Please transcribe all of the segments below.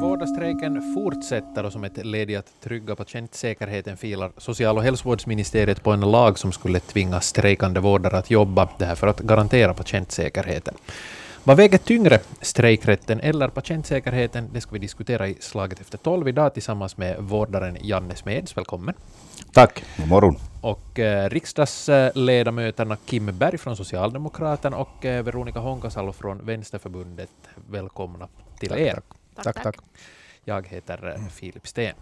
vårdarstrejken fortsätter och som ett led i att trygga patientsäkerheten filar social och hälsovårdsministeriet på en lag som skulle tvinga strejkande vårdare att jobba, det här för att garantera patientsäkerheten. Vad väger tyngre, strejkrätten eller patientsäkerheten? Det ska vi diskutera i Slaget efter tolv idag tillsammans med vårdaren Janne Smeds. Välkommen. Tack, god morgon. Och eh, riksdagsledamöterna Kim Berg från Socialdemokraterna och eh, Veronica Honkasalo från Vänsterförbundet. Välkomna till tack, er. Tack, tack. tack. Jag heter eh, Filip Sten.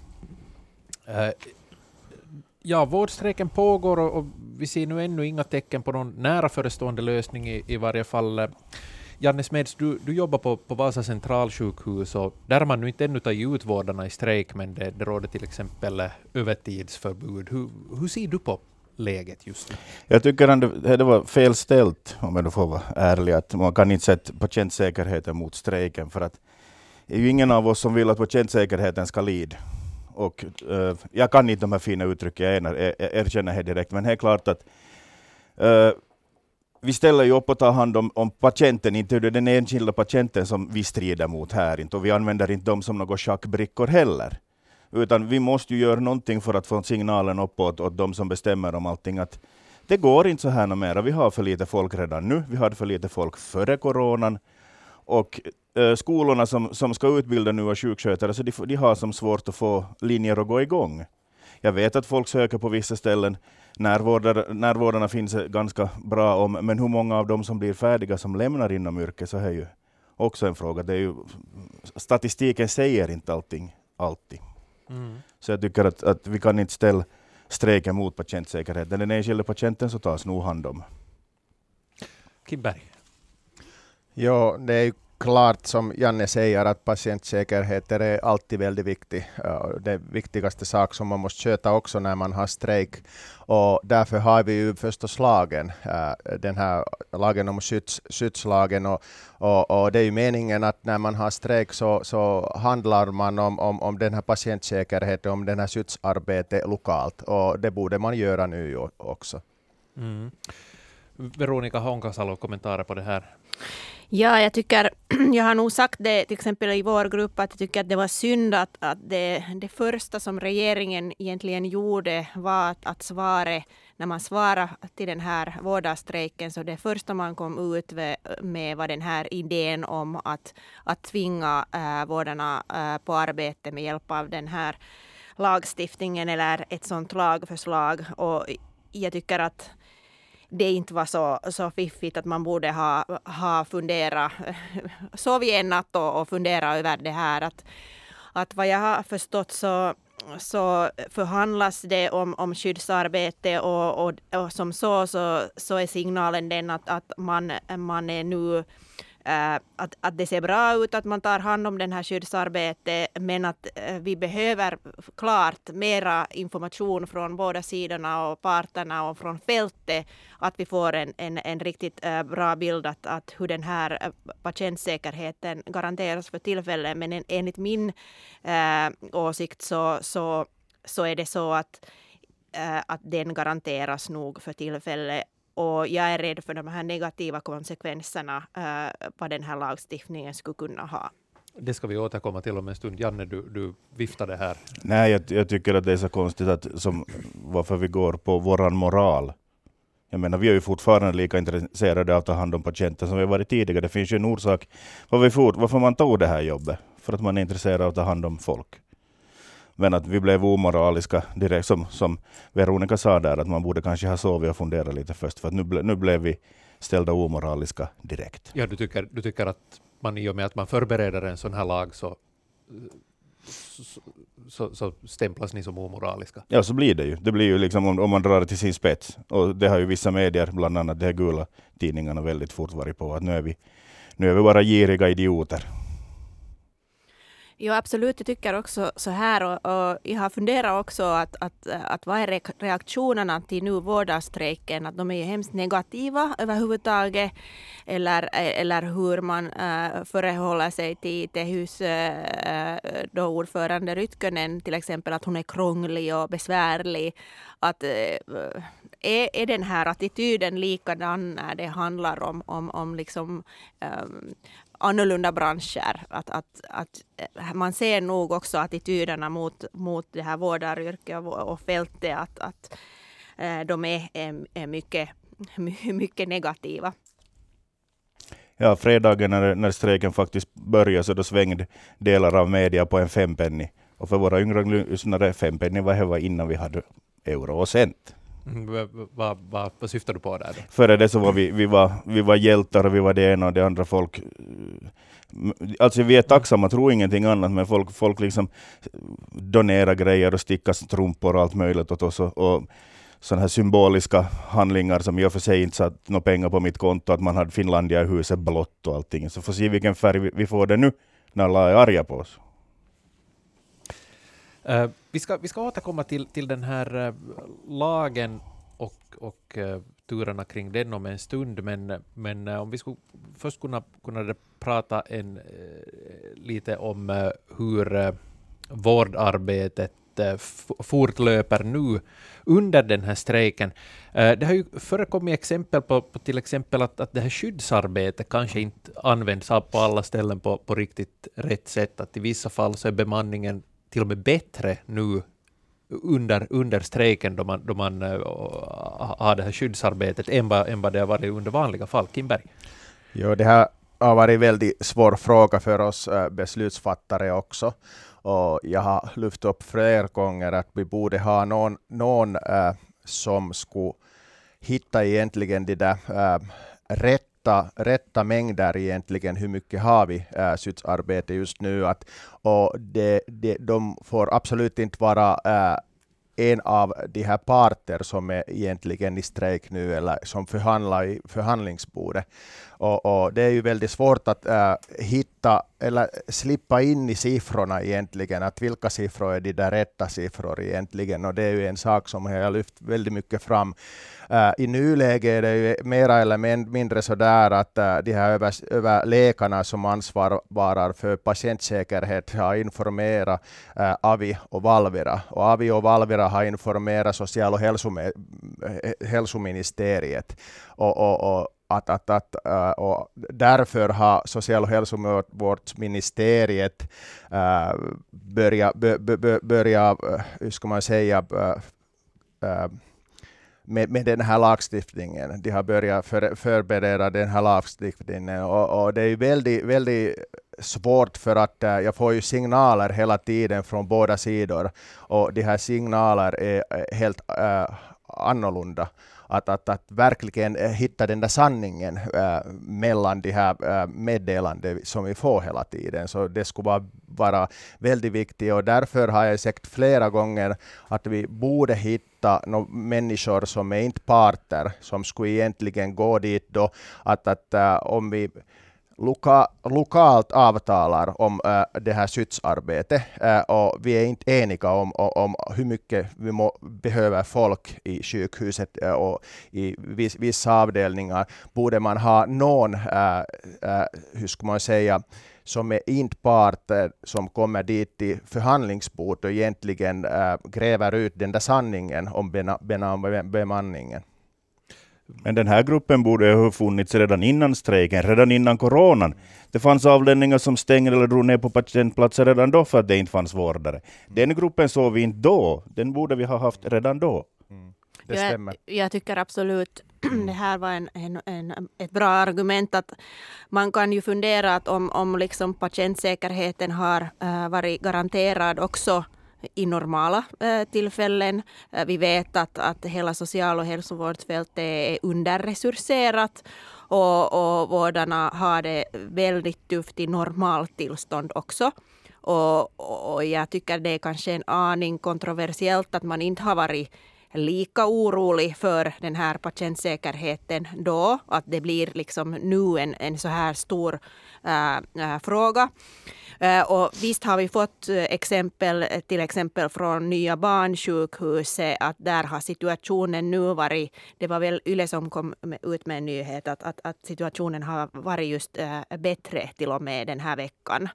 Eh, ja, vårdstrejken pågår och, och, vi ser nu ännu inga tecken på någon nära förestående lösning i, i varje fall. Eh, Janne Smeds, du, du jobbar på, på Vasa centralsjukhus och där har man nu inte ännu tagit ut vårdarna i strejk, men det, det råder till exempel övertidsförbud. Hur, hur ser du på läget just nu? Jag tycker att det var fel ställt, om jag får vara ärlig, att man kan inte sätta patientsäkerheten mot strejken, för att är ju ingen av oss som vill att patientsäkerheten ska lida. Och, uh, jag kan inte de här fina uttrycken, jag, jag, jag erkänner det direkt, men det är klart att uh, vi ställer ju upp och tar hand om, om patienten, inte är det den enskilda patienten som vi strider mot här, inte, och vi använder inte dem som några schackbrickor heller. Utan vi måste ju göra någonting för att få signalen uppåt åt de som bestämmer om allting, att det går inte så här mera. Vi har för lite folk redan nu, vi hade för lite folk före coronan, och äh, skolorna som, som ska utbilda nu sjukskötare, så de, de har som svårt att få linjer att gå igång. Jag vet att folk söker på vissa ställen, närvårdar, närvårdarna finns ganska bra om, men hur många av dem som blir färdiga som lämnar inom yrket, så är ju också en fråga. Det är ju, statistiken säger inte allting alltid. Mm. Så jag tycker att, att vi kan inte ställa strejken mot patientsäkerheten. Den enskilda patienten så tas nog hand om. Kim Berg. Ja, det är klart som Janne säger att patientsäkerheten är alltid väldigt viktig. Det viktigaste sak som man måste sköta också när man har strejk. Och därför har vi ju förstås lagen, den här lagen om skydds, skyddslagen. Och, och, och, det är ju meningen att när man har strejk så, så handlar man om, om, om den här patientsäkerheten, om den här skyddsarbetet lokalt. Och det borde man göra nu också. Mm. Veronica Honkasalo, kommentarer på det här? Ja, jag tycker, jag har nog sagt det till exempel i vår grupp att jag tycker att det var synd att, att det, det första som regeringen egentligen gjorde var att, att svara, när man svarade till den här vårdarstrejken, så det första man kom ut med var den här idén om att, att tvinga äh, vårdarna äh, på arbete med hjälp av den här lagstiftningen eller ett sådant lagförslag. Och jag tycker att det inte var så, så fiffigt att man borde ha, ha funderat, sovit en natt och, och funderat över det här. Att, att vad jag har förstått så, så förhandlas det om, om skyddsarbete och, och, och som så, så så är signalen den att, att man, man är nu Eh, att, att det ser bra ut att man tar hand om den här skyddsarbetet men att eh, vi behöver klart mera information från båda sidorna och parterna och från fältet att vi får en, en, en riktigt eh, bra bild att, att hur den här patientsäkerheten garanteras för tillfället. Men en, enligt min äh, åsikt så, så, så är det så att, äh, att den garanteras nog för tillfället och jag är rädd för de här negativa konsekvenserna uh, vad den här lagstiftningen skulle kunna ha. Det ska vi återkomma till om en stund. Janne, du, du viftade här. Nej, jag, jag, tycker att det är så konstigt att som, varför vi går på våran moral. Jag menar, vi är ju fortfarande lika intresserade av att ta hand om patienten som vi varit tidigare. Det finns ju en orsak varför, vi for, varför man tog det här jobbet. För att man är intresserad av att ta hand om folk. Men att vi blev omoraliska direkt, som, som Veronica sa där, att man borde kanske ha sovit och funderat lite först, för att nu, ble, nu blev vi ställda omoraliska direkt. Ja, du tycker, du tycker att man i och med att man förbereder en sån här lag så, så, så, så stämplas ni som omoraliska? Ja, så blir det ju. Det blir ju liksom om, om man drar det till sin spets. Och det har ju vissa medier, bland annat de här gula tidningarna, väldigt fort varit på, att nu är vi, nu är vi bara giriga idioter. Ja absolut. Jag tycker också så här och, och jag har funderat också att, att, att vad är reaktionerna till nu vårdarstrejken? Att de är ju hemskt negativa överhuvudtaget. Eller, eller hur man eh, äh, förehåller sig till Tehys äh, då ordförande Rytkönen till exempel, att hon är krånglig och besvärlig. Att, äh, är, är den här attityden likadan när det handlar om, om, om liksom, eh, annorlunda branscher. Att, att, att eh, man ser nog också attityderna mot, mot det här vårdaryrket och, och fältet att, att eh, de är, är, är mycket, mycket negativa. Ja, fredagen när, när strejken faktiskt började så då svängde delar av media på en fempenny. Och för våra yngre lyssnare, fempenny var det innan vi hade euro och cent. Vad, vad, vad syftar du på där? Då? Före det så var vi, vi, var, vi var hjältar och vi var det ena och det andra folk. Alltså vi är tacksamma, tror ingenting annat, men folk, folk liksom donerar grejer och stickar strumpor och allt möjligt åt oss. Och, och sådana här symboliska handlingar som i och för sig inte satt några pengar på mitt konto, att man hade Finlandia i huset blått och allting. Så får se vilken färg vi får det nu när alla är arga på oss. Uh, vi, ska, vi ska återkomma till, till den här eh, lagen och, och eh, turerna kring den om en stund, men, men eh, om vi skulle först kunna, kunna prata en, lite om hur vårdarbetet fortlöper nu under den här strejken. Det har ju förekommit exempel på, på till exempel att, att det här skyddsarbetet kanske inte används på alla ställen på, på riktigt rätt sätt, att i vissa fall så är bemanningen till och med bättre nu under, under strejken då man, då man uh, har det här skyddsarbetet än vad, än vad det har varit under vanliga fall. Kimberg? Jo, det här har varit en väldigt svår fråga för oss eh, beslutsfattare också. Och jag har lyft upp flera gånger att vi borde ha någon, någon uh, som skulle hitta egentligen det där rätt rätta, rätta mängder egentligen, hur mycket har vi äh, skyddsarbete just nu. Att, och det, det, de får absolut inte vara äh, en av de här parter som är egentligen i strejk nu eller som förhandlar i förhandlingsbordet. Och, och det är ju väldigt svårt att äh, hitta eller slippa in i siffrorna egentligen, att vilka siffror är de där rätta siffror egentligen. Och det är ju en sak som jag har lyft väldigt mycket fram Äh, I nuläget är det ju mera eller mindre så där att äh, de här över, över läkarna som ansvarar för patientsäkerhet har informerat äh, Avi och Valvira. Och Avi och Valvira har informerat social och hälsome, äh, hälsoministeriet. Och, och, och att, att, att, äh, och därför har social och hälsovårdsministeriet börjat, bör, bör, börja, äh, hur ska man säga, äh, med, med den här lagstiftningen. De har börjat för, förbereda den här lagstiftningen. Och, och, det är väldigt, väldigt svårt för att jag får ju signaler hela tiden från båda sidor. Och de här signalerna är helt äh, annorlunda att, att, att verkligen eh, hitta den där sanningen äh, mellan de här eh, äh, meddelanden som vi får hela tiden. Så det skulle vara, vara väldigt viktigt och därför har jag sagt flera gånger att vi borde hitta no, människor som är inte parter, som skulle egentligen gå dit då, att, att äh, om vi loka, lokalt avtalar om äh, det här skyddsarbetet äh, och vi är inte eniga om, om, hur mycket vi må, behöver folk i sjukhuset äh, och i viss, vissa avdelningar borde man ha någon, äh, äh, hur ska man säga, som är inte part som kommer dit till förhandlingsbord och egentligen äh, gräver ut den där sanningen om bemanningen. Men den här gruppen borde ha funnits redan innan strejken, redan innan coronan. Det fanns avdelningar som stängde eller drog ner på patientplatser redan då för att det inte fanns vårdare. Den gruppen såg vi inte då, den borde vi ha haft redan då. Mm. Det stämmer. Jag, jag tycker absolut det här var en, en, en, ett bra argument. att Man kan ju fundera att om, om liksom patientsäkerheten har uh, varit garanterad också i normala eh, tillfällen. Eh, vi vet att, att hela social och hälsovårdsfältet är underresurserat och, och vårdarna har det väldigt tufft i normaltillstånd också. Och, och jag tycker det är kanske en aning kontroversiellt att man inte har varit lika orolig för den här patientsäkerheten då, att det blir liksom nu en, en så här stor äh, äh, fråga. Äh, och visst har vi fått exempel, till exempel från Nya barnsjukhuset, att där har situationen nu varit, det var väl Yle som kom ut med en nyhet, att, att, att situationen har varit just bättre till och med den här veckan.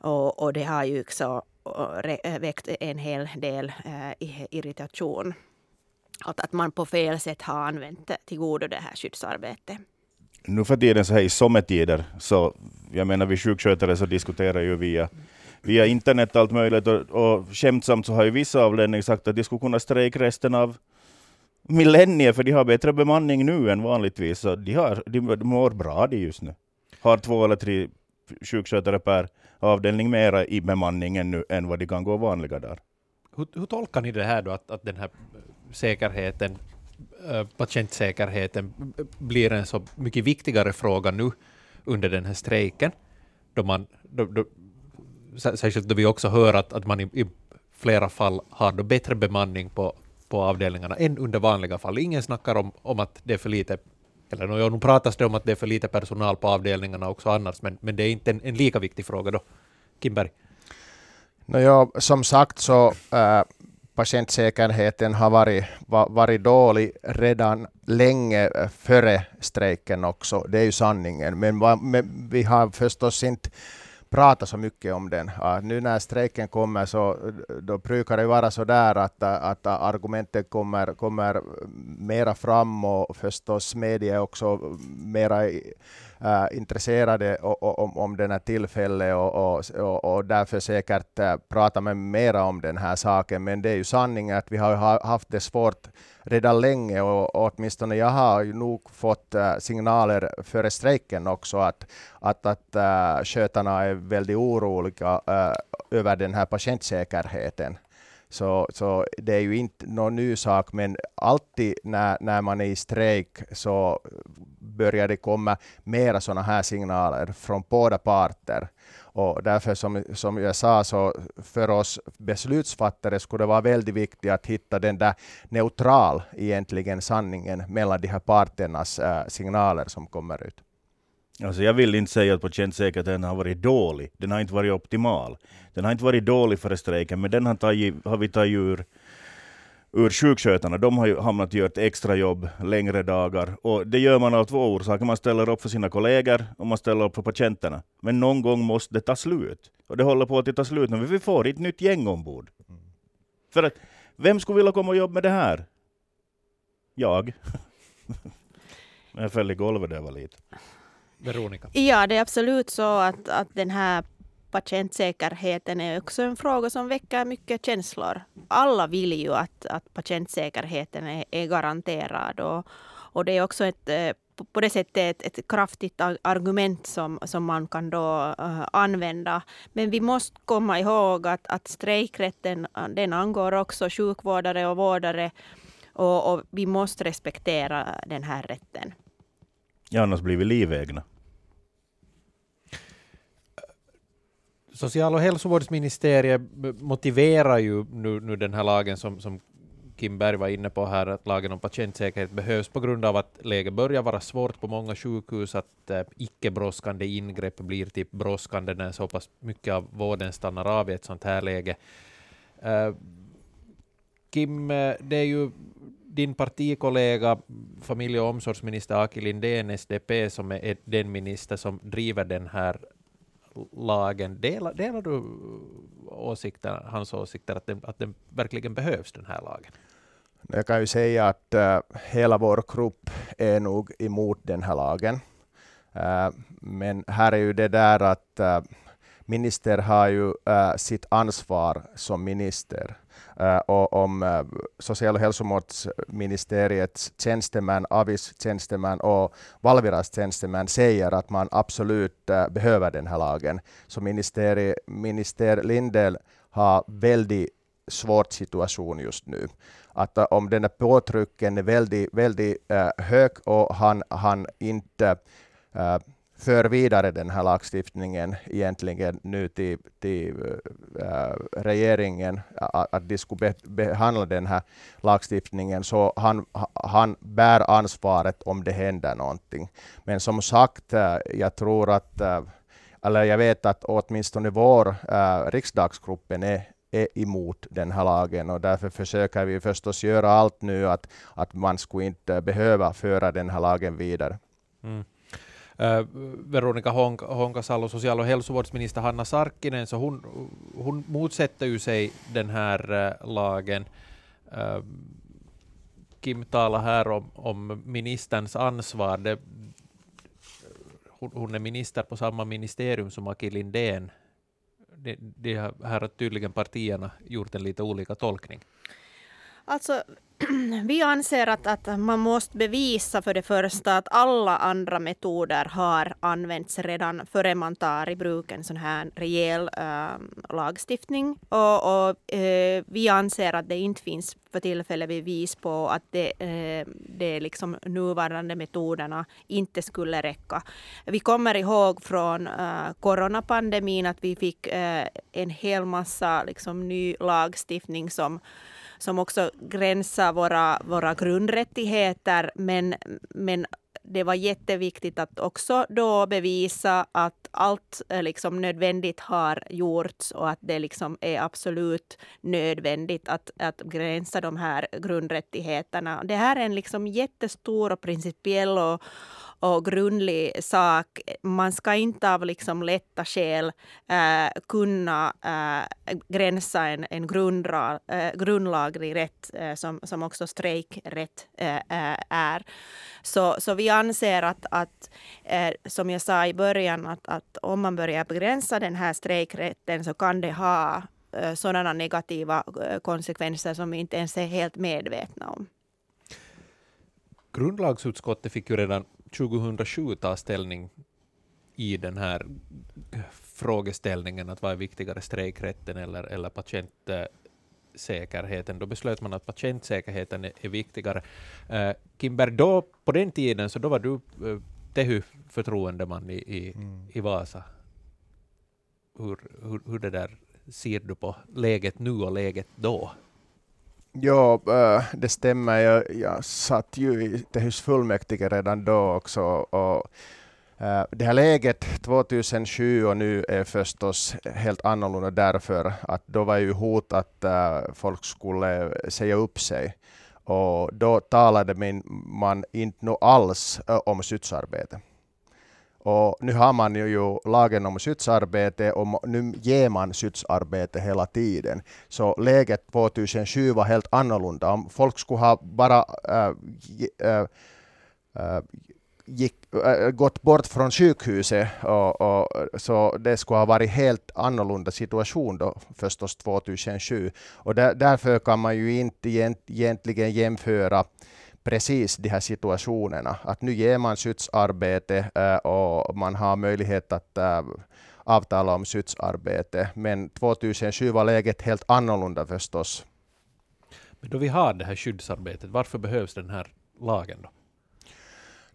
Och, och det har ju också väckt en hel del irritation att, att man på fel sätt har använt till godo det här skyddsarbetet. Nu för tiden så här i sommartider så jag menar vi sjukskötare så diskuterar ju via, via internet allt möjligt och, och skämtsamt så har ju vissa avdelningar sagt att de skulle kunna strejka resten av millennier för de har bättre bemanning nu än vanligtvis. Så de, har, de mår bra de just nu. Har två eller tre sjukskötare per avdelning mera i bemanningen nu än vad de kan gå vanliga där. Hur, hur tolkar ni det här då, att, att den här säkerheten, eh, patientsäkerheten blir en så mycket viktigare fråga nu under den här strejken, då man, då, då, särskilt då vi också hör att, att man i, i flera fall har då bättre bemanning på, på avdelningarna än under vanliga fall. Ingen snackar om, om att det är för lite eller no, nu pratas det om att det är för lite personal på avdelningarna också annars, men, men det är inte en, en lika viktig fråga då. Kimberg? No, ja, som sagt så äh, patientsäkerheten har varit, var, varit dålig redan länge före strejken också. Det är ju sanningen. Men, men vi har förstås inte prata så mycket om den. Nu när strejken kommer så då brukar det vara så där att, att argumenten kommer, kommer mera fram och förstås media också mera äh, intresserade om, om den här tillfället och, och, och, och därför säkert äh, prata med mera om den här saken. Men det är ju sanningen att vi har haft det svårt redan länge och, och åtminstone jag har ju nog fått äh, signaler före strejken också att, att, att äh, skötarna är väldigt oroliga äh, över den här patientsäkerheten. Så, så det är ju inte någon ny sak, men alltid när, när man är i strejk så börjar det komma mera sådana här signaler från båda parter. Och därför som, som jag sa, så för oss beslutsfattare skulle det vara väldigt viktigt att hitta den där neutral egentligen sanningen mellan de här parternas äh, signaler som kommer ut. Alltså jag vill inte säga att patientsäkerheten har varit dålig. Den har inte varit optimal. Den har inte varit dålig före strejken, men den har, tagit, har vi tagit ur ur sjukskötarna. De har ju hamnat i ett extrajobb, längre dagar. Och det gör man av två orsaker. Man ställer upp för sina kollegor och man ställer upp för patienterna. Men någon gång måste det ta slut. Och det håller på att ta slut nu. Vi får ett nytt gäng ombord. Mm. För att, vem skulle vilja komma och jobba med det här? Jag. jag föll i golvet där var liten. Veronica? Ja, det är absolut så att, att den här patientsäkerheten är också en fråga som väcker mycket känslor. Alla vill ju att, att patientsäkerheten är, är garanterad. Och, och det är också ett, eh, på det sättet ett, ett kraftigt argument som, som man kan då uh, använda. Men vi måste komma ihåg att, att strejkrätten den angår också sjukvårdare och vårdare. Och, och vi måste respektera den här rätten. Ja, annars blir vi livegna. Social och hälsovårdsministeriet motiverar ju nu, nu den här lagen som, som Kim Berg var inne på här, att lagen om patientsäkerhet behövs på grund av att läget börjar vara svårt på många sjukhus, att äh, icke-brådskande ingrepp blir typ brådskande när så pass mycket av vården stannar av i ett sånt här läge. Äh, Kim, eh, det är ju din partikollega, familje och omsorgsminister Aki Lindén, SDP, som är den minister som driver den här lagen. Delar, delar du åsikter, hans åsikter att den, att den verkligen behövs, den här lagen? Jag kan ju säga att uh, hela vår grupp är nog emot den här lagen. Uh, men här är ju det där att uh, minister har ju sitt ansvar som minister. Uh, och om eh, uh, social och hälsovårdsministeriets tjänstemän, Avis tjänstemän och Valviras tjänstemän säger att man absolut uh, behöver den här lagen. Så minister, minister Lindell har väldigt svårt situation just nu. Att om den här påtrycken är väldigt, väldigt hög och han, han inte för vidare den här lagstiftningen egentligen nu till, till äh, regeringen, att, att de skulle be, behandla den här lagstiftningen, så han, han bär ansvaret om det händer någonting. Men som sagt, äh, jag tror att, äh, eller jag vet att åtminstone vår äh, riksdagsgruppen är är emot den här lagen och därför försöker vi förstås göra allt nu att, att man skulle inte behöva föra den här lagen vidare. Mm. Äh, Veronika Veronica Honk Honkasalo, social och hälsovårdsminister Hanna Sarkkinen, så hon, hon motsätter ju sig den här äh, lagen. Äh, Kim talar här om, om ministerns ansvar. Det, hon, hon är minister på samma ministerium som Aki Lindén. De, de här har tydligen partierna gjort en lite olika tolkning. Alltså, vi anser att, att man måste bevisa för det första att alla andra metoder har använts redan före man tar i bruk en sån här rejäl äh, lagstiftning. Och, och äh, vi anser att det inte finns för tillfället bevis på att det, äh, det liksom nuvarande metoderna inte skulle räcka. Vi kommer ihåg från äh, coronapandemin att vi fick äh, en hel massa liksom, ny lagstiftning som som också gränsar våra, våra grundrättigheter. Men, men det var jätteviktigt att också då bevisa att allt eh, liksom nödvändigt har gjorts och att det liksom är absolut nödvändigt att, att gränsa de här grundrättigheterna. Det här är en liksom jättestor och principiell och, och grundlig sak. Man ska inte av liksom lätta skäl äh, eh, kunna äh, gränsa en, en grundra, äh, grundlaglig rätt som, som också strejkrätt är. Så, så vi anser att, att som jag sa i början, att, att om man börjar begränsa den här strejkrätten så kan det ha sådana negativa konsekvenser som vi inte ens är helt medvetna om. Grundlagsutskottet fick ju redan 2007 ta ställning i den här frågeställningen att vad är viktigare, strejkrätten eller, eller patientsäkerheten. Då beslöt man att patientsäkerheten är, är viktigare. Uh, Kimber, då, på den tiden så då var du uh, Tehy-förtroendeman i, i, mm. i Vasa. Hur, hur, hur det där ser du på läget nu och läget då? Ja, äh, det stämmer. Jag, jag satt ju i Tehys fullmäktige redan då också. Och, äh, det här läget 2007 och nu är förstås helt annorlunda därför att då var ju hot att äh, folk skulle säga upp sig. Och då talade man inte alls om skyddsarbete. Och nu har man ju lagen om skyddsarbete och nu ger man skyddsarbete hela tiden. Så läget 2007 var helt annorlunda. Om folk skulle ha bara äh, äh, äh, gick, äh, gått bort från sjukhuset och, och, så det skulle ha varit helt annorlunda situation då förstås 2007. Och där, därför kan man ju inte egentligen jämföra precis de här situationerna. Att nu ger man skyddsarbete äh, och man har möjlighet att äh, avtala om skyddsarbete. Men 2007 var läget helt annorlunda förstås. Men då vi har det här skyddsarbetet, varför behövs den här lagen då?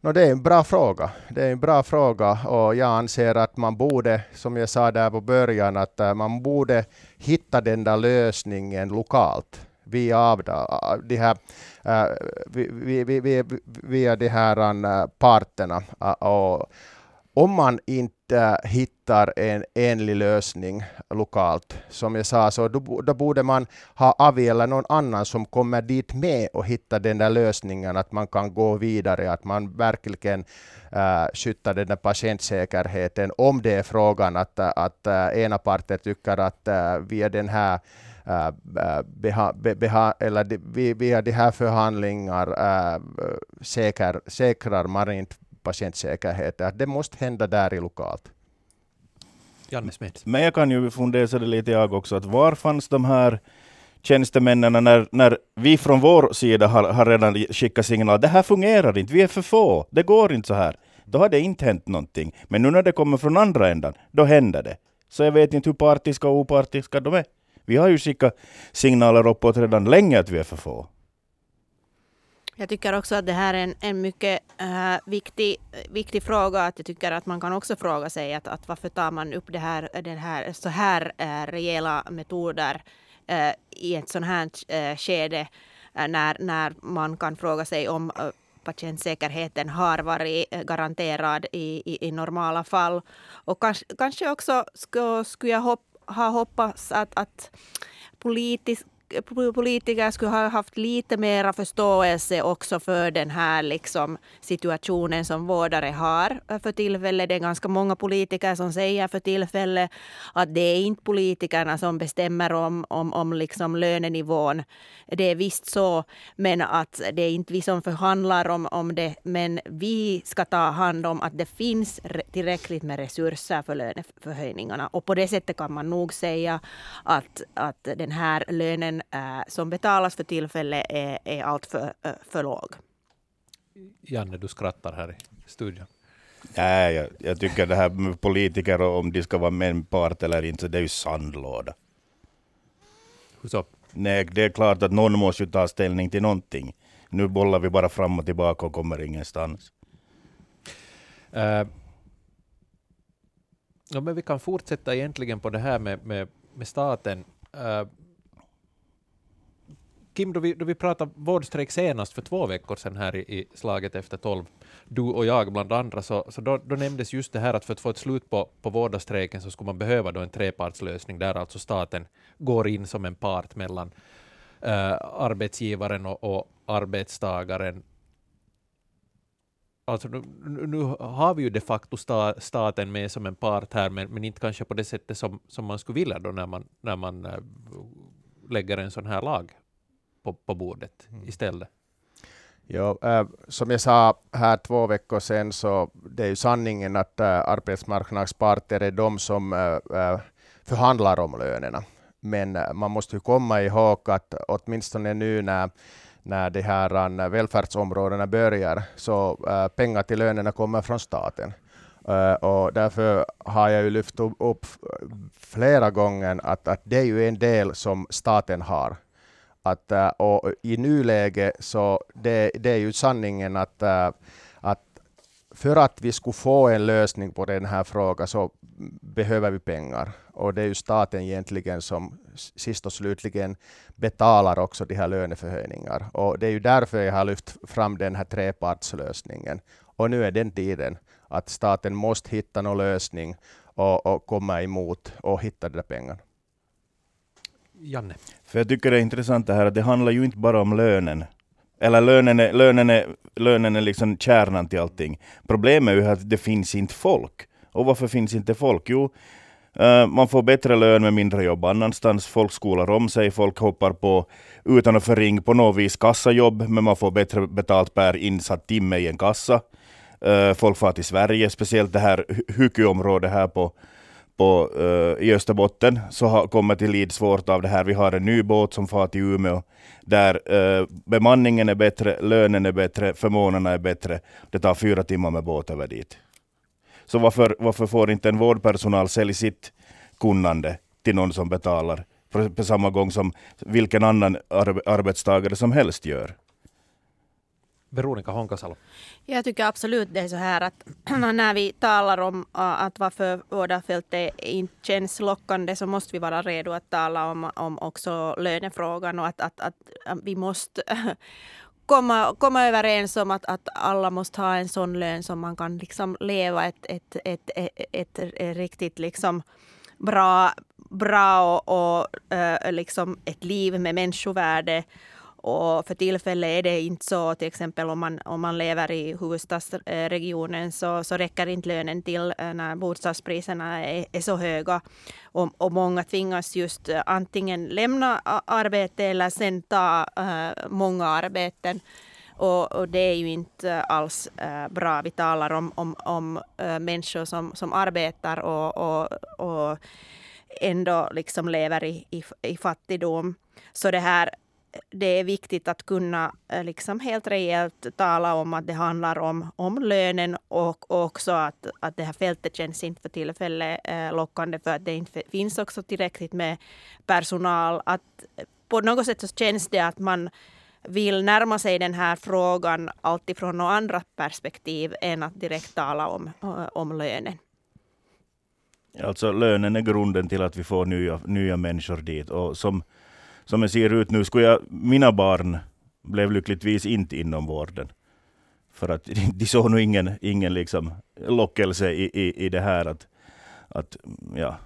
No, det är en bra fråga. Det är en bra fråga och jag anser att man borde, som jag sa där på början, att äh, man borde hitta den där lösningen lokalt via de här, via, via de här parterna. Och om man inte hittar en enlig lösning lokalt, som jag sa, så då, då borde man ha Avi eller någon annan som kommer dit med och hittar den där lösningen, att man kan gå vidare, att man verkligen äh, skyddar den där patientsäkerheten, om det är frågan att, att äh, ena parten tycker att äh, via den här Äh, äh, beha, beha, eller de, via de här förhandlingar äh, säker, säkrar man inte patientsäkerheten. Det måste hända där i lokalt. Janne Smith. Men jag kan ju fundera lite jag också, att var fanns de här tjänstemännen när, när vi från vår sida har, har redan skickat signal, det här fungerar inte, vi är för få, det går inte så här. Då har det inte hänt någonting. Men nu när det kommer från andra ändan, då händer det. Så jag vet inte hur partiska och opartiska de är. Vi har ju skickat signaler uppåt redan länge att vi är för få. Jag tycker också att det här är en, en mycket äh, viktig, viktig fråga. Att jag tycker att man kan också fråga sig att, att varför tar man upp det här, den här, så här äh, rejäla metoder äh, i ett sånt här äh, skede äh, när, när man kan fråga sig om äh, patientsäkerheten har varit äh, garanterad i, i, i normala fall. Och kanske, kanske också skulle, skulle jag hoppa har hoppats att, att politisk politiker skulle ha haft lite mera förståelse också för den här liksom situationen som vårdare har för tillfället. Det är ganska många politiker som säger för tillfället att det är inte politikerna som bestämmer om, om, om liksom lönenivån. Det är visst så, men att det är inte vi som förhandlar om, om det. Men vi ska ta hand om att det finns tillräckligt med resurser för löneförhöjningarna. Och på det sättet kan man nog säga att, att den här lönen som betalas för tillfället är, är allt för, äh, för låg. Janne, du skrattar här i studion. Nej, jag, jag tycker det här med politiker och om de ska vara med en part eller inte, det är ju sandlåda. Hur så? Nej, det är klart att någon måste ju ta ställning till någonting. Nu bollar vi bara fram och tillbaka och kommer ingenstans. Uh, ja, men vi kan fortsätta egentligen på det här med, med, med staten. Uh, Kim, då vi, då vi pratade vårdstrejk senast för två veckor sedan här i, i slaget efter tolv, du och jag bland andra, så, så då, då nämndes just det här att för att få ett slut på, på vårdarstrejken så skulle man behöva då en trepartslösning där alltså staten går in som en part mellan uh, arbetsgivaren och, och arbetstagaren. Alltså nu, nu, har vi ju de facto sta, staten med som en part här, men, men inte kanske på det sättet som, som man skulle vilja då när man, när man äh, lägger en sån här lag på, på bordet mm. istället. Ja, äh, som jag sa här två veckor sedan så det är ju sanningen att äh, arbetsmarknadsparter är de som äh, förhandlar om lönerna. Men man måste ju komma ihåg att åtminstone nu när, när de här välfärdsområdena börjar så pengar till lönerna kommer från staten. och därför har jag ju lyft upp flera gånger att, att det är ju en del som staten har att, äh, och I nuläget så det, det är ju sanningen att, äh, att för att vi skulle få en lösning på den här frågan så behöver vi pengar. Och det är ju staten egentligen som sist och slutligen betalar också de här löneförhöjningar. Och det är ju därför jag har lyft fram den här trepartslösningen. Och nu är den tiden att staten måste hitta någon lösning och, och komma emot och hitta de där pengarna. Janne? För jag tycker det är intressant det här att det handlar ju inte bara om lönen. Eller lönen är, lönen är, lönen är liksom kärnan till allting. Problemet är ju att det finns inte folk. Och varför finns inte folk? Jo, eh, man får bättre lön med mindre jobb annanstans. Folk skolar om sig, folk hoppar på, utan att förringa på något vis, kassajobb, men man får bättre betalt per insatt timme i en kassa. Eh, folk far till Sverige, speciellt det här Hyky-området här på på, uh, i Österbotten så har kommit till lid svårt av det här. Vi har en ny båt som far till Umeå där uh, bemanningen är bättre, lönen är bättre, förmånerna är bättre. Det tar fyra timmar med båt över dit. Så varför, varför får inte en vårdpersonal sälja sitt kunnande till någon som betalar på, på samma gång som vilken annan arbetstagare som helst gör? Veronica Honkasalo. Jag tycker absolut det är så här att när vi talar om äh, att varför vårdarfältet inte känns lockande så måste vi vara redo att tala om, om också lönefrågan och att, att, att äh, vi måste komma, komma överens om att, att alla måste ha en sån lön som man kan liksom leva ett, ett, ett, ett, ett riktigt liksom bra, bra och, och äh, liksom ett liv med människovärde och för tillfället är det inte så, till exempel om man, om man lever i huvudstadsregionen så, så räcker inte lönen till eh, när bostadspriserna är, är så höga. Och, och, många tvingas just eh, antingen lämna arbete eller sen ta äh, många arbeten. Och, och, det är ju inte alls äh, bra. Vi talar om, om, om äh, människor som, som arbetar och, och, och ändå liksom lever i, i, i fattigdom. Så det här det är viktigt att kunna eh, liksom helt rejält tala om att det handlar om, om lönen och också att, att det här fältet känns inte för tillfället eh, lockande för att det inte finns också tillräckligt med personal. Att eh, på något sätt så känns det att man vill närma sig den här frågan alltifrån några andra perspektiv än att direkt tala om, om lönen. Alltså lönen är grunden till att vi får nya, nya människor dit. Och som som det ser ut nu, skulle jag, mina barn blev lyckligtvis inte inom vården. För att de såg nog ingen, ingen liksom lockelse i, i, i det här att, att ja,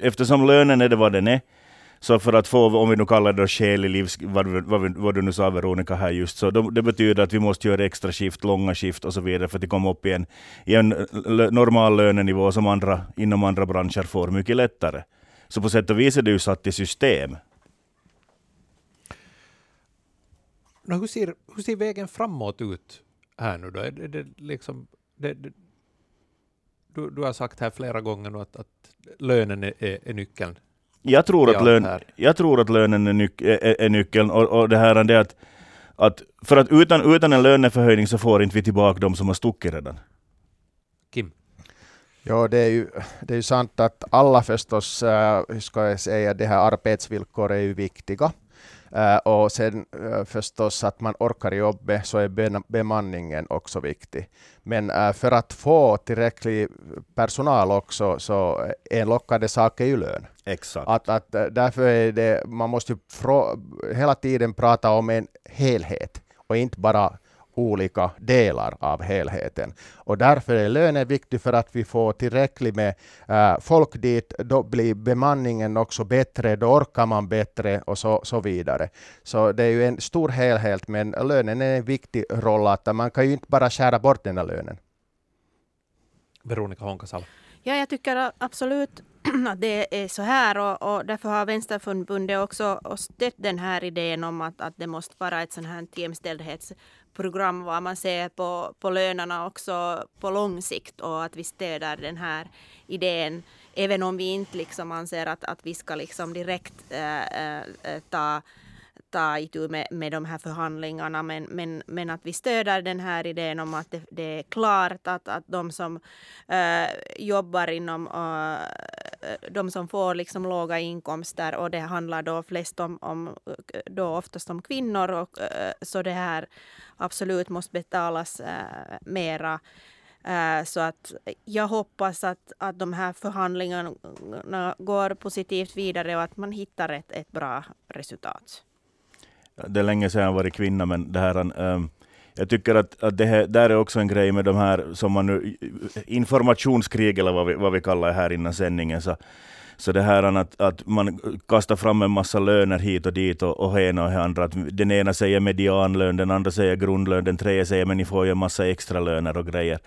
eftersom lönen är det vad den är, Så för att få, om vi nu kallar det skälig livs... Vad, vad, vad du nu sa Veronica här just, så de, det betyder att vi måste göra extra skift, långa skift och så vidare för att komma upp i en, i en eh, normal lönenivå som andra inom andra branscher får mycket lättare. Så på sätt och vis är det ju satt i system. hur, ser, hur ser vägen framåt ut här nu då? Är det, det liksom, det, det, du, du har sagt här flera gånger att, att lönen är, är, är nyckeln. Jag tror, att lön, jag tror att lönen är, nyc, är, är nyckeln. Och, och det här är det att, att, för att utan, utan en löneförhöjning så får inte vi tillbaka de som har stuckit redan. Ja, det är ju, det är ju sant att alla förstås, äh, hur ska jag säga, det här arbetsvillkor är ju viktiga. Uh, och sen uh, förstås att man orkar jobbet så är bemanningen också viktig. Men uh, för att få tillräcklig personal också så en lockande sak är ju lön. Exakt. Att, att, därför är det, man måste ju hela tiden prata om en helhet och inte bara olika delar av helheten. Och därför är lönen viktig för att vi får tillräckligt med äh, folk dit. Då blir bemanningen också bättre, då orkar man bättre och så, så vidare. Så det är ju en stor helhet, men lönen är en viktig roll. Att man kan ju inte bara skära bort den här lönen. Veronica Honkasalo. Ja, jag tycker absolut att det är så här och, och därför har Vänsterförbundet också stött den här idén om att, att det måste vara ett sånt här program var man ser på, på lönerna också på lång sikt och att vi stöder den här idén även om vi inte liksom anser att, att vi ska liksom direkt äh, äh, ta ta itu med, med de här förhandlingarna men, men, men att vi stöder den här idén om att det, det är klart att, att de som äh, jobbar inom äh, Eh, de som får liksom låga inkomster och det handlar då flest om, om eh, då oftast om kvinnor och eh, så det här absolut måste betalas äh, mera. Så att jag hoppas att, att de här förhandlingarna går positivt vidare och att man hittar ett, ett bra resultat. Det är länge sedan jag varit kvinna, men det här, um, jag tycker att, att det här, där är också en grej med de här som man nu, informationskrig eller vad vi, vad vi kallar det här innan sändningen. Så, så det här att, att man kastar fram en massa löner hit och dit och, och ena och andra. Att den ena säger medianlön, den andra säger grundlön, den tredje säger men ni får ju en massa extra löner och grejer.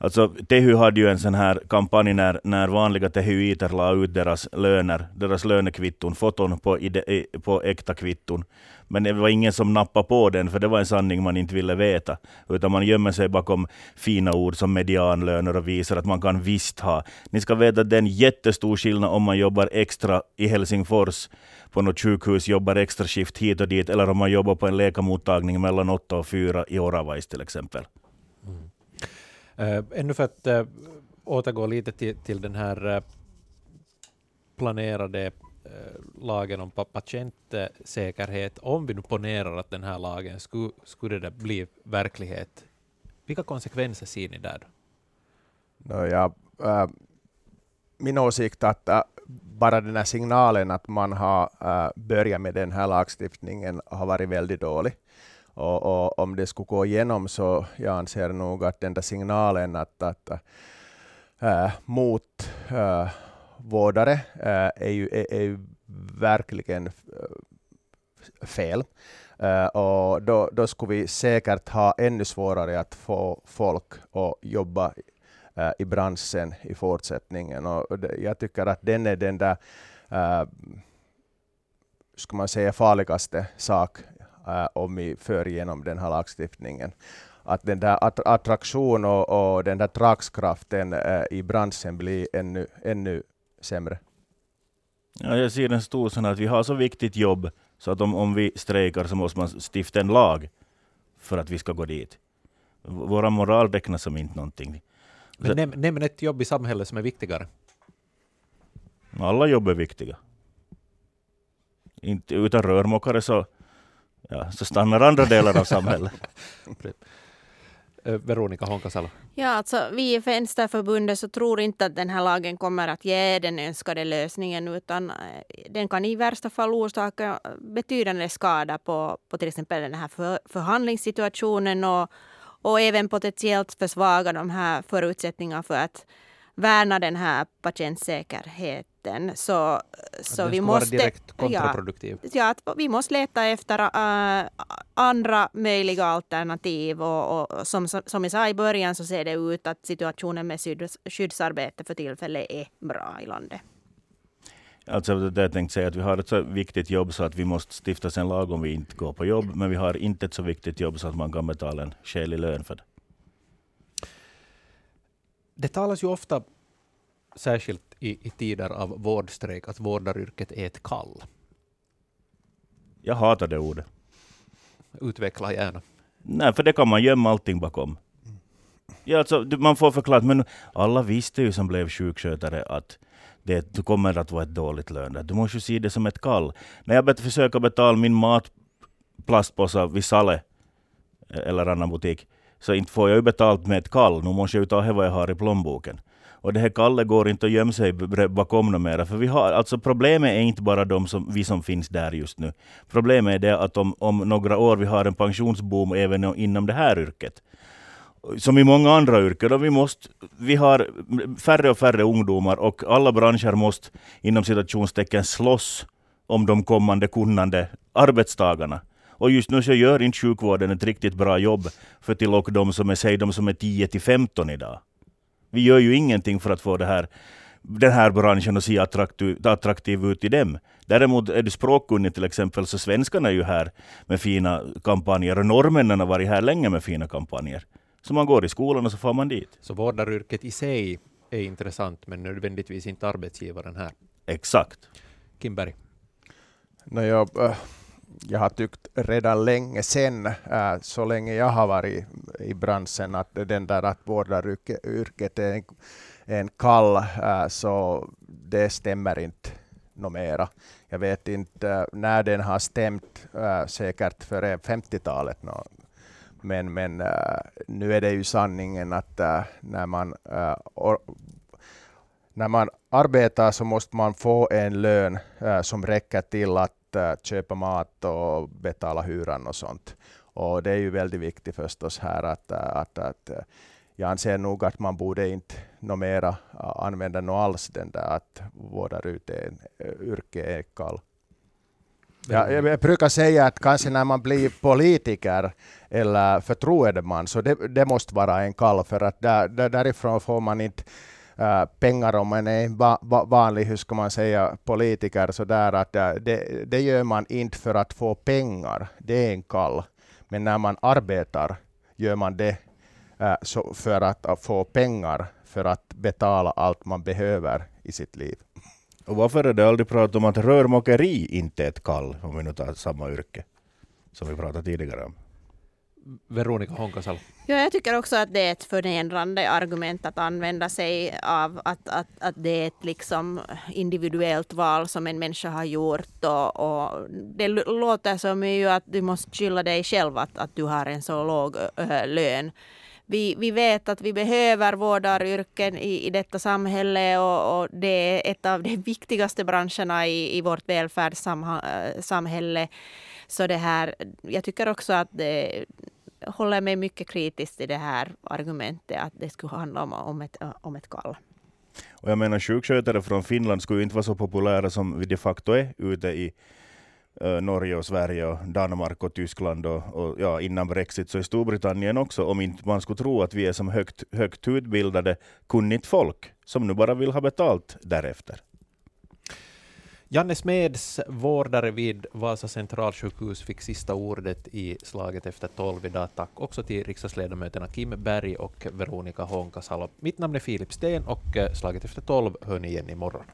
Alltså, Tehy hade ju en sån här kampanj när, när vanliga tehyiter la ut deras löner, deras lönekvitton, foton på, ide, på äkta kvitton. Men det var ingen som nappade på den, för det var en sanning man inte ville veta. Utan man gömmer sig bakom fina ord som medianlöner och visar att man kan visst ha. Ni ska veta att det är en jättestor skillnad om man jobbar extra i Helsingfors på något sjukhus, jobbar extra skift hit och dit, eller om man jobbar på en läkarmottagning mellan 8 och 4 i Oravais till exempel. Mm. Eh, ännu för att eh, återgå lite till, till den här eh, planerade lagen om patientsäkerhet, om vi nu ponerar att den här lagen skulle, skulle det bli verklighet, vilka konsekvenser ser ni där? No, ja, äh, min åsikt är att äh, bara den här signalen att man har äh, börjat med den här lagstiftningen har varit väldigt dålig. Och, och, om det skulle gå igenom så jag anser nog att den där signalen att, att äh, mot äh, vårdare äh, är, ju, är, är verkligen äh, fel. Uh, och då, då skulle vi säkert ha ännu svårare att få folk att jobba uh, i branschen i fortsättningen. Och det, jag tycker att den är den där, uh, ska man säga, farligaste sak äh, om vi för igenom den här lagstiftningen. Att den där attraktion och, och den där dragskraften äh, i branschen blir ännu, ännu sämre. Ja, jag ser en stor sån att vi har så viktigt jobb så att om, om vi strejkar så måste man stifta en lag för att vi ska gå dit. Våra moral räknas som inte någonting. Men näm, nämn ett jobb i samhället som är viktigare. Alla jobb är viktiga. Inte, utan rörmokare så ja, så stannar andra delar av samhället. Eh, Veronica Honkasalo. Ja, alltså, vi i Vänsterförbundet så tror inte att den här lagen kommer att ge den önskade lösningen utan eh, den kan i värsta fall orsaka betydande skada på, på till exempel den här för, förhandlingssituationen och, och även potentiellt försvaga de här förutsättningarna för att värna den här patientsäkerheten mitten. Så, så vi måste... ja, ja, att vi måste leta efter äh, andra möjliga alternativ. Och, och som, som jag sa i början så ser det ut att situationen med skydds, skyddsarbete för tillfället är bra i landet. Alltså det jag tänkte säga att vi har ett så viktigt jobb så att vi måste stifta en lag om vi inte går på jobb, men vi har inte ett så viktigt jobb så att man kan betala en skälig lön för det. Det talas ju ofta, särskilt i, i tider av vårdstrejk, att vårdaryrket är ett kall. Jag hatar det ordet. Utveckla gärna. Nej, för det kan man gömma allting bakom. Ja, alltså, man får förklara, men alla visste ju som blev sjukskötare att det du kommer att vara ett dåligt lön. Du måste ju se det som ett kall. När jag bet- försöker betala min matplastpåse vid Sale eller annan butik, så inte får jag ju betalt med ett kall. Nu måste jag ju ta vad jag har i plånboken. Och det här Kalle går inte att gömma sig bakom något mera. För vi har, alltså problemet är inte bara de som, vi som finns där just nu. Problemet är det att om, om några år vi har en pensionsboom även inom det här yrket. Som i många andra yrken. Och vi, måste, vi har färre och färre ungdomar och alla branscher måste inom citationstecken slåss om de kommande kunnande arbetstagarna. Och just nu så gör inte sjukvården ett riktigt bra jobb för till och de som är, säg de som är 10 till 15 idag. Vi gör ju ingenting för att få det här, den här branschen att se attraktiv, attraktiv ut i dem. Däremot är du språkkunnig till exempel, så svenskarna är ju här med fina kampanjer och norrmännen har varit här länge med fina kampanjer. Så man går i skolan och så får man dit. Så vårdaryrket i sig är intressant, men nödvändigtvis inte arbetsgivaren här. Exakt. Kimberg. No, jag, äh, jag har tyckt redan länge sen, äh, så länge jag har varit i branschen, att den där att vårdaryrket är en, en kall, äh, så det stämmer inte något mera. Jag vet inte äh, när den har stämt, äh, säkert före 50-talet. Men, men äh, nu är det ju sanningen att äh, när man äh, or, när man arbetar så måste man få en lön äh, som räcker till att köpa mat och betala hyran och sånt. Och det är ju väldigt viktigt förstås här att, att, att jag anser nog att man borde inte mera använda nå alls den där att vårdaryrke är, äh, yrke är kall. Ja, jag, brukar säga att kanske när man blir politiker eller förtroendeman så det, det måste vara en kall för att där, där, därifrån får man inte Äh, pengar om man är en va, va, vanlig, hur ska man säga, politiker så där att äh, det, det gör man inte för att få pengar. Det är en kall. Men när man arbetar gör man det äh, så för att få pengar för att betala allt man behöver i sitt liv. Och varför är det aldrig prat om att rörmokeri inte är ett kall, om vi nu tar samma yrke, som vi pratade tidigare om? Veronica Honkasalo. Ja, jag tycker också att det är ett förnedrande argument att använda sig av att, att, att det är ett liksom individuellt val som en människa har gjort. Och, och det låter som ju att du måste skylla dig själv att, att du har en så låg äh, lön. Vi, vi vet att vi behöver vårdaryrken i, i detta samhälle och, och det är ett av de viktigaste branscherna i, i vårt välfärdssamhälle. Eh, så det här, jag tycker också att det håller mig mycket kritisk till det här argumentet att det skulle handla om, om, ett, om ett kall. Och jag menar sjukskötare från Finland skulle ju inte vara så populära som vi de facto är ute i eh, Norge och Sverige och Danmark och Tyskland och, och ja, innan Brexit så i Storbritannien också, om inte man skulle tro att vi är som högt, högt utbildade, kunnigt folk som nu bara vill ha betalt därefter. Janne Smeds, vårdare vid Vasa centralsjukhus, fick sista ordet i slaget efter tolv idag. Tack också till riksdagsledamöterna Kim Berg och Veronica Honkasalo. Mitt namn är Filip Sten och eh, slaget efter tolv hör ni igen imorgon.